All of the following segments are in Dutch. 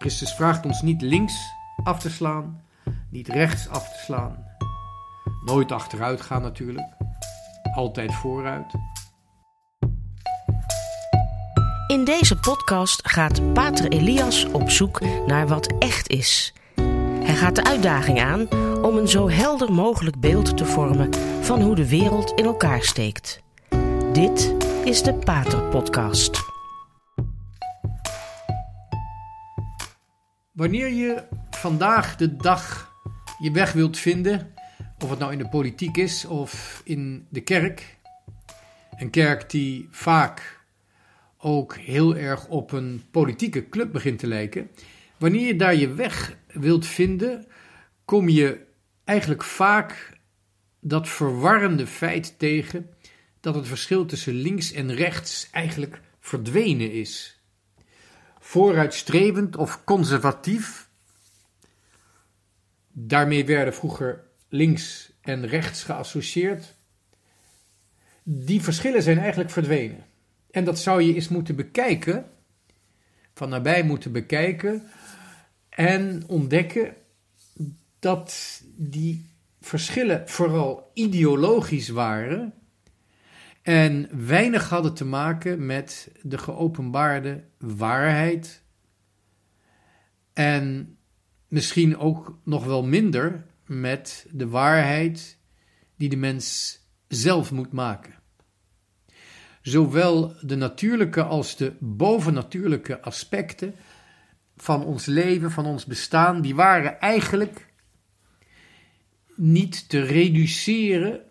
Christus vraagt ons niet links af te slaan, niet rechts af te slaan. Nooit achteruit gaan natuurlijk, altijd vooruit. In deze podcast gaat Pater Elias op zoek naar wat echt is. Hij gaat de uitdaging aan om een zo helder mogelijk beeld te vormen van hoe de wereld in elkaar steekt. Dit is de Pater Podcast. Wanneer je vandaag de dag je weg wilt vinden, of het nou in de politiek is of in de kerk, een kerk die vaak ook heel erg op een politieke club begint te lijken, wanneer je daar je weg wilt vinden, kom je eigenlijk vaak dat verwarrende feit tegen dat het verschil tussen links en rechts eigenlijk verdwenen is vooruitstrevend of conservatief. Daarmee werden vroeger links en rechts geassocieerd. Die verschillen zijn eigenlijk verdwenen. En dat zou je eens moeten bekijken, van nabij moeten bekijken en ontdekken dat die verschillen vooral ideologisch waren en weinig hadden te maken met de geopenbaarde waarheid. En misschien ook nog wel minder met de waarheid die de mens zelf moet maken. Zowel de natuurlijke als de bovennatuurlijke aspecten van ons leven, van ons bestaan, die waren eigenlijk niet te reduceren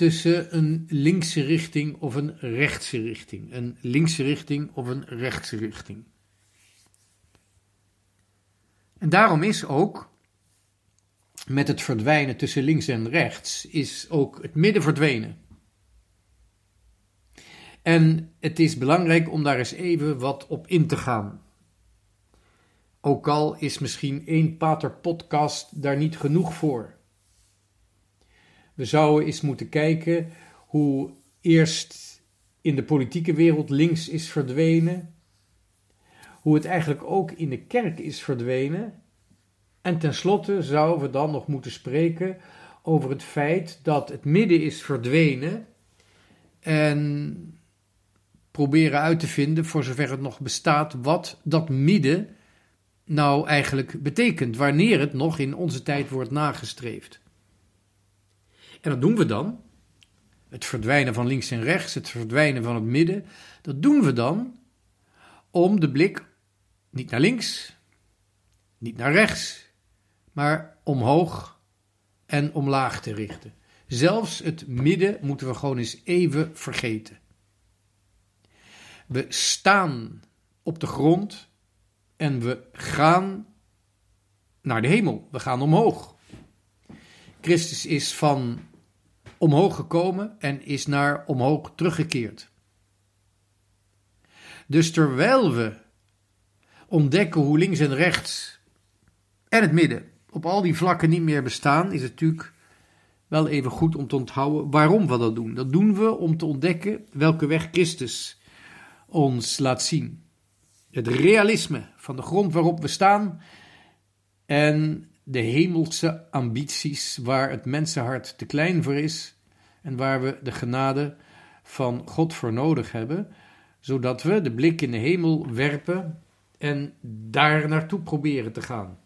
tussen een linkse richting of een rechtse richting. Een linkse richting of een rechtse richting. En daarom is ook met het verdwijnen tussen links en rechts, is ook het midden verdwenen. En het is belangrijk om daar eens even wat op in te gaan. Ook al is misschien één Pater podcast daar niet genoeg voor. We zouden eens moeten kijken hoe eerst in de politieke wereld links is verdwenen, hoe het eigenlijk ook in de kerk is verdwenen. En tenslotte zouden we dan nog moeten spreken over het feit dat het midden is verdwenen en proberen uit te vinden, voor zover het nog bestaat, wat dat midden nou eigenlijk betekent, wanneer het nog in onze tijd wordt nagestreefd. En dat doen we dan. Het verdwijnen van links en rechts, het verdwijnen van het midden. Dat doen we dan om de blik niet naar links, niet naar rechts, maar omhoog en omlaag te richten. Zelfs het midden moeten we gewoon eens even vergeten. We staan op de grond en we gaan naar de hemel. We gaan omhoog. Christus is van omhoog gekomen en is naar omhoog teruggekeerd. Dus terwijl we ontdekken hoe links en rechts en het midden op al die vlakken niet meer bestaan, is het natuurlijk wel even goed om te onthouden waarom we dat doen. Dat doen we om te ontdekken welke weg Christus ons laat zien. Het realisme van de grond waarop we staan en de hemelse ambities waar het mensenhart te klein voor is en waar we de genade van God voor nodig hebben, zodat we de blik in de hemel werpen en daar naartoe proberen te gaan.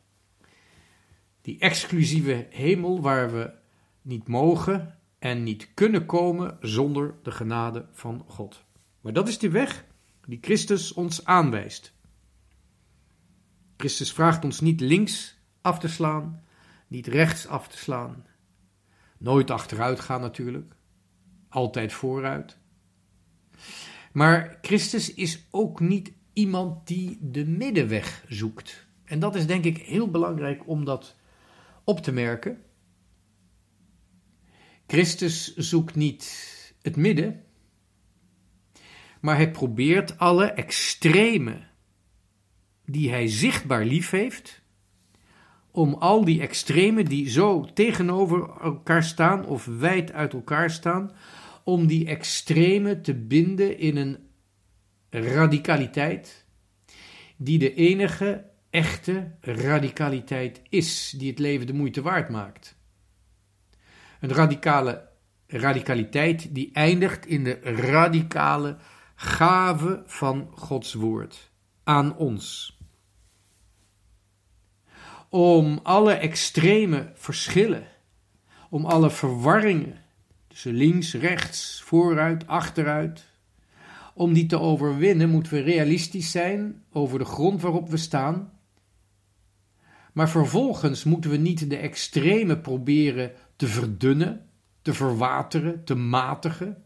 Die exclusieve hemel waar we niet mogen en niet kunnen komen zonder de genade van God. Maar dat is de weg die Christus ons aanwijst. Christus vraagt ons niet links af te slaan, niet rechts af te slaan. Nooit achteruit gaan natuurlijk, altijd vooruit. Maar Christus is ook niet iemand die de middenweg zoekt. En dat is denk ik heel belangrijk om dat op te merken. Christus zoekt niet het midden, maar hij probeert alle extreme die hij zichtbaar lief heeft, om al die extremen die zo tegenover elkaar staan of wijd uit elkaar staan, om die extremen te binden in een radicaliteit, die de enige echte radicaliteit is, die het leven de moeite waard maakt. Een radicale radicaliteit die eindigt in de radicale gave van Gods woord aan ons. Om alle extreme verschillen, om alle verwarringen tussen links, rechts, vooruit, achteruit, om die te overwinnen moeten we realistisch zijn over de grond waarop we staan. Maar vervolgens moeten we niet de extreme proberen te verdunnen, te verwateren, te matigen.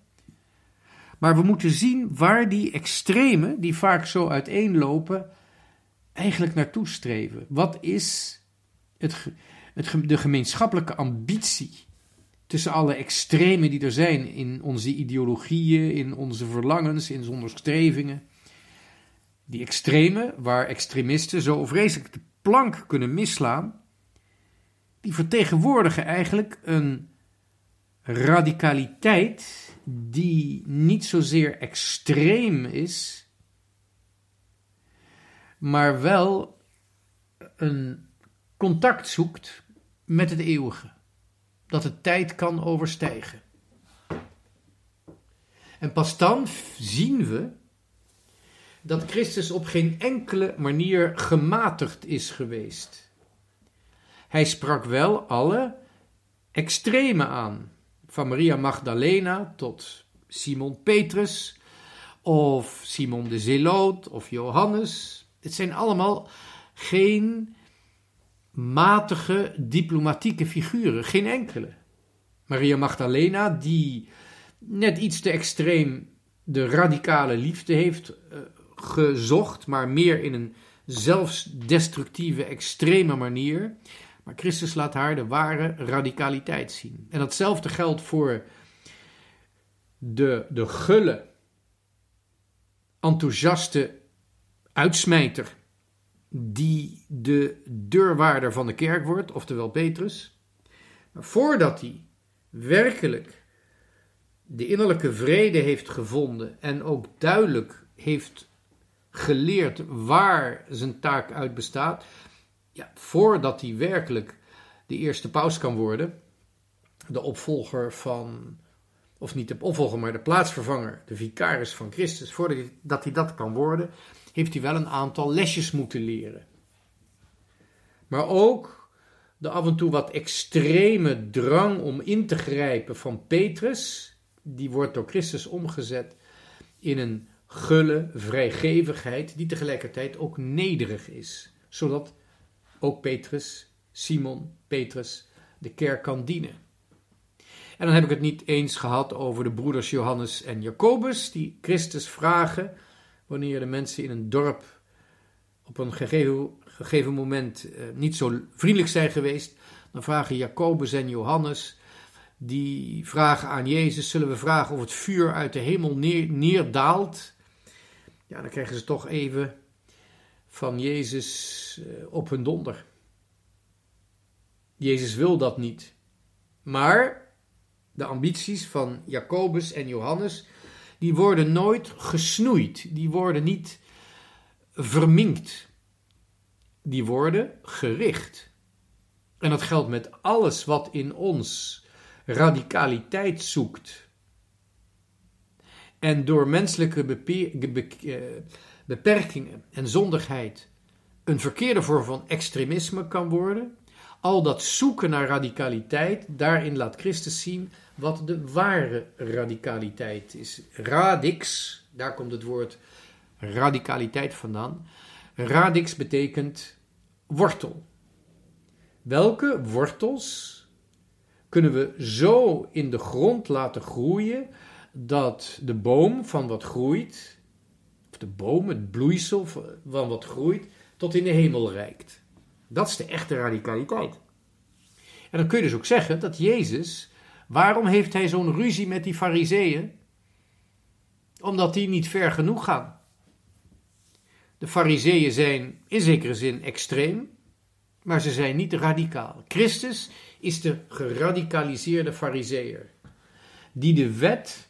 Maar we moeten zien waar die extremen, die vaak zo uiteenlopen, eigenlijk naartoe streven. Wat is het, de gemeenschappelijke ambitie tussen alle extremen die er zijn in onze ideologieën, in onze verlangens, in onze strevingen? Die extremen, waar extremisten zo vreselijk de plank kunnen misslaan, die vertegenwoordigen eigenlijk een radicaliteit die niet zozeer extreem is, maar wel een contact zoekt met het eeuwige, dat de tijd kan overstijgen. En pas dan zien we dat Christus op geen enkele manier gematigd is geweest. Hij sprak wel alle extreme aan van Maria Magdalena tot Simon Petrus of Simon de Zeloot of Johannes. Het zijn allemaal geen matige diplomatieke figuren, geen enkele. Maria Magdalena, die net iets te extreem de radicale liefde heeft uh, gezocht, maar meer in een zelfsdestructieve, extreme manier. Maar Christus laat haar de ware radicaliteit zien. En datzelfde geldt voor de, de gulle, enthousiaste uitsmijter, die de deurwaarder van de kerk wordt, oftewel Petrus. Maar voordat hij werkelijk de innerlijke vrede heeft gevonden en ook duidelijk heeft geleerd waar zijn taak uit bestaat, ja, voordat hij werkelijk de eerste paus kan worden, de opvolger van, of niet de opvolger, maar de plaatsvervanger, de vicaris van Christus, voordat hij dat kan worden, heeft hij wel een aantal lesjes moeten leren. Maar ook de af en toe wat extreme drang om in te grijpen van Petrus, die wordt door Christus omgezet in een gulle vrijgevigheid, die tegelijkertijd ook nederig is, zodat ook Petrus, Simon, Petrus, de kerk kan dienen. En dan heb ik het niet eens gehad over de broeders Johannes en Jacobus, die Christus vragen wanneer de mensen in een dorp op een gegeven, moment eh, niet zo vriendelijk zijn geweest. Dan vragen Jacobus en Johannes, die vragen aan Jezus, zullen we vragen of het vuur uit de hemel neer, neerdaalt? Ja, dan krijgen ze toch even van Jezus eh, op hun donder. Jezus wil dat niet. Maar de ambities van Jacobus en Johannes, die worden nooit gesnoeid, die worden niet verminkt, die worden gericht. En dat geldt met alles wat in ons radicaliteit zoekt. En door menselijke beperkingen beperkingen en zondigheid een verkeerde vorm van extremisme kan worden, al dat zoeken naar radicaliteit, daarin laat Christus zien wat de ware radicaliteit is. Radix, daar komt het woord radicaliteit vandaan. Radix betekent wortel. Welke wortels kunnen we zo in de grond laten groeien dat de boom van wat groeit de boom, het bloeisel van wat groeit, tot in de hemel reikt. Dat is de echte radicaliteit. En dan kun je dus ook zeggen dat Jezus, waarom heeft hij zo'n ruzie met die fariseeën? Omdat die niet ver genoeg gaan. De fariseeën zijn in zekere zin extreem, maar ze zijn niet radicaal. Christus is de geradicaliseerde fariseer, die de wet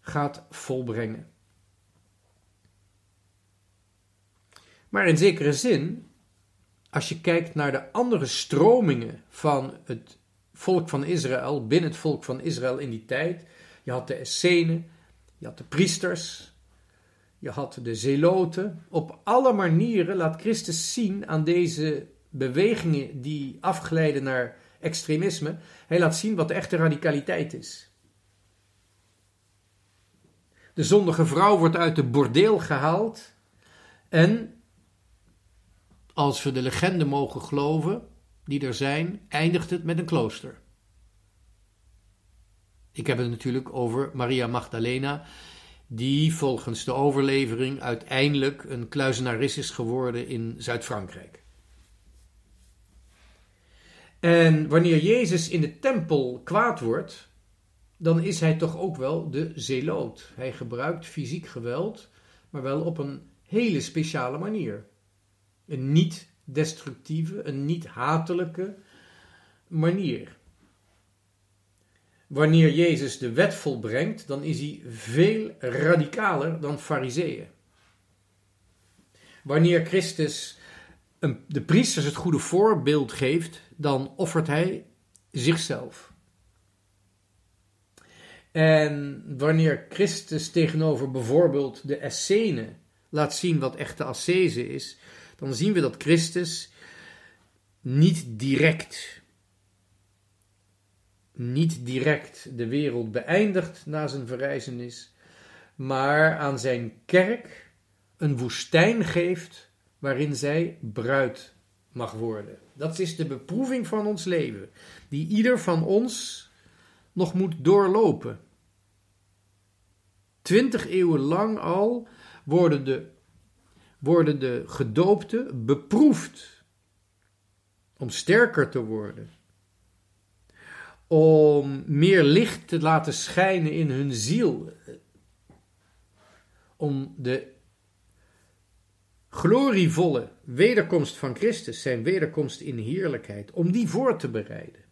gaat volbrengen. Maar in zekere zin, als je kijkt naar de andere stromingen van het volk van Israël, binnen het volk van Israël in die tijd, je had de Essenen, je had de priesters, je had de zeloten. Op alle manieren laat Christus zien aan deze bewegingen die afgeleiden naar extremisme, hij laat zien wat de echte radicaliteit is. De zondige vrouw wordt uit de bordeel gehaald en, als we de legende mogen geloven, die er zijn, eindigt het met een klooster. Ik heb het natuurlijk over Maria Magdalena, die volgens de overlevering uiteindelijk een kluizenares is geworden in Zuid-Frankrijk. En wanneer Jezus in de tempel kwaad wordt, dan is hij toch ook wel de zeloot. Hij gebruikt fysiek geweld, maar wel op een hele speciale manier. Een niet destructieve, een niet hatelijke manier. Wanneer Jezus de wet volbrengt, dan is hij veel radicaler dan fariseeën. Wanneer Christus de priesters het goede voorbeeld geeft, dan offert hij zichzelf. En wanneer Christus tegenover bijvoorbeeld de Essene laat zien wat echte ascese is, dan zien we dat Christus niet direct, niet direct de wereld beëindigt na zijn verrijzenis, maar aan zijn kerk een woestijn geeft waarin zij bruid mag worden. Dat is de beproeving van ons leven, die ieder van ons nog moet doorlopen. Twintig eeuwen lang al worden de, worden de gedoopten beproefd om sterker te worden, om meer licht te laten schijnen in hun ziel, om de glorievolle wederkomst van Christus, zijn wederkomst in heerlijkheid, om die voor te bereiden.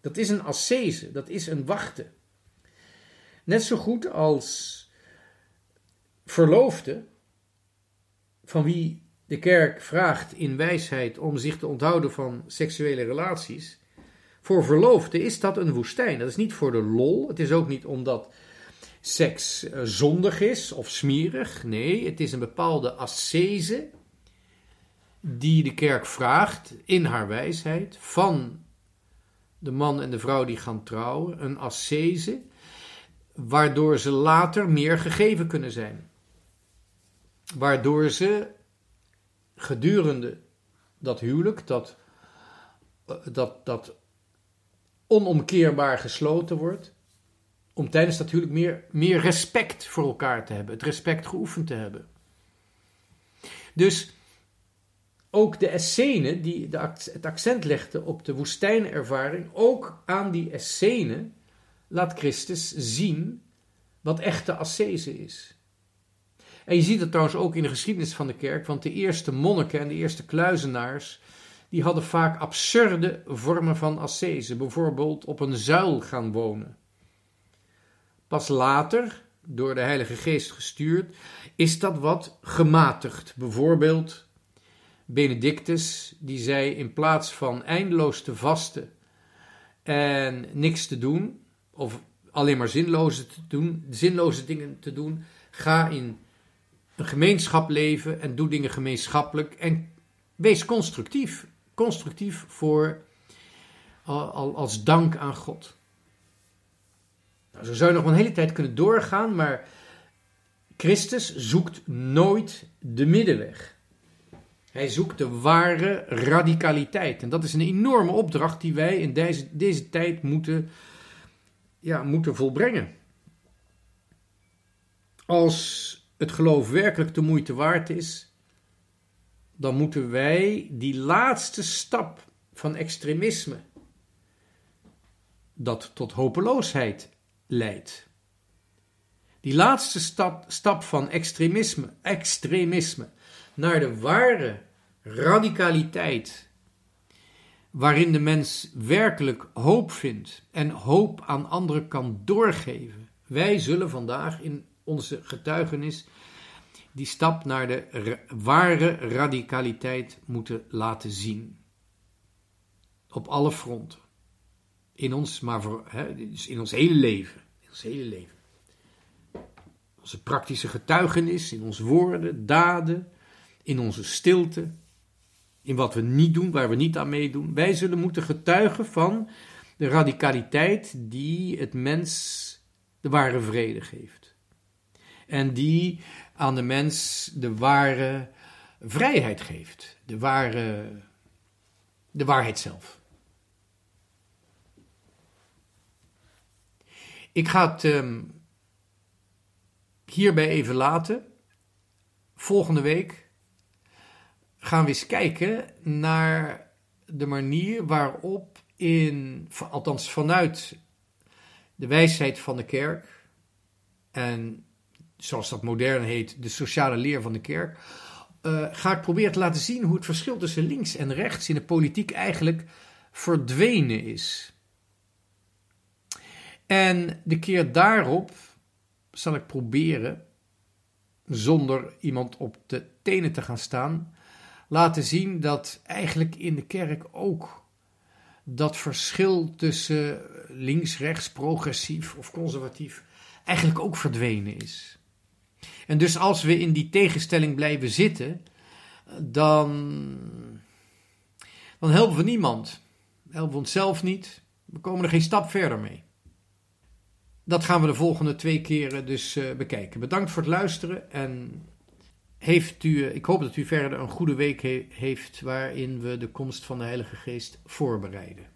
Dat is een ascese, dat is een wachten. Net zo goed als verloofde, van wie de kerk vraagt in wijsheid om zich te onthouden van seksuele relaties, voor verloofden is dat een woestijn. Dat is niet voor de lol, het is ook niet omdat seks eh, zondig is of smerig. Nee, het is een bepaalde ascese die de kerk vraagt in haar wijsheid van de man en de vrouw die gaan trouwen. Een ascese waardoor ze later meer gegeven kunnen zijn. Waardoor ze gedurende dat huwelijk, dat, eh, dat, dat onomkeerbaar gesloten wordt, om tijdens dat huwelijk meer, meer respect voor elkaar te hebben, het respect geoefend te hebben. Dus ook de Essene, die de, het accent legde op de woestijnervaring, ook aan die Essene laat Christus zien wat echte ascese is. En je ziet het trouwens ook in de geschiedenis van de kerk, want de eerste monniken en de eerste kluizenaars, die hadden vaak absurde vormen van ascese, bijvoorbeeld op een zuil gaan wonen. Pas later, door de Heilige Geest gestuurd, is dat wat gematigd. Bijvoorbeeld Benedictus, die zei in plaats van eindeloos te vasten en niks te doen, of alleen maar zinloze, te doen, zinloze dingen te doen, ga in een gemeenschap leven en doe dingen gemeenschappelijk en wees constructief. Constructief voor als dank aan God. Nou, zo zou je nog een hele tijd kunnen doorgaan, maar Christus zoekt nooit de middenweg. Hij zoekt de ware radicaliteit. En dat is een enorme opdracht die wij in deze, deze tijd moeten, ja, moeten volbrengen. Als het geloof werkelijk de moeite waard is, dan moeten wij die laatste stap van extremisme, dat tot hopeloosheid leidt. Die laatste stap, stap van extremisme, extremisme naar de ware radicaliteit, waarin de mens werkelijk hoop vindt en hoop aan anderen kan doorgeven. Wij zullen vandaag in onze getuigenis die stap naar de ware radicaliteit moeten laten zien. Op alle fronten. In ons, maar dus in ons hele leven. In ons hele leven. Onze praktische getuigenis, in onze woorden, daden, in onze stilte, in wat we niet doen, waar we niet aan meedoen. Wij zullen moeten getuigen van de radicaliteit die het mens de ware vrede geeft. En die aan de mens de ware vrijheid geeft, de, ware, de waarheid zelf. Ik ga het um, hierbij even laten. Volgende week gaan we eens kijken naar de manier waarop in, althans vanuit de wijsheid van de kerk en zoals dat modern heet, de sociale leer van de kerk, uh, ga ik proberen te laten zien hoe het verschil tussen links en rechts in de politiek eigenlijk verdwenen is. En de keer daarop zal ik proberen, zonder iemand op de tenen te gaan staan, laten zien dat eigenlijk in de kerk ook dat verschil tussen links, rechts, progressief of conservatief eigenlijk ook verdwenen is. En dus als we in die tegenstelling blijven zitten, dan, dan helpen we niemand. Helpen we onszelf niet. We komen er geen stap verder mee. Dat gaan we de volgende twee keren dus uh, bekijken. Bedankt voor het luisteren en heeft u, ik hoop dat u verder een goede week he heeft waarin we de komst van de Heilige Geest voorbereiden.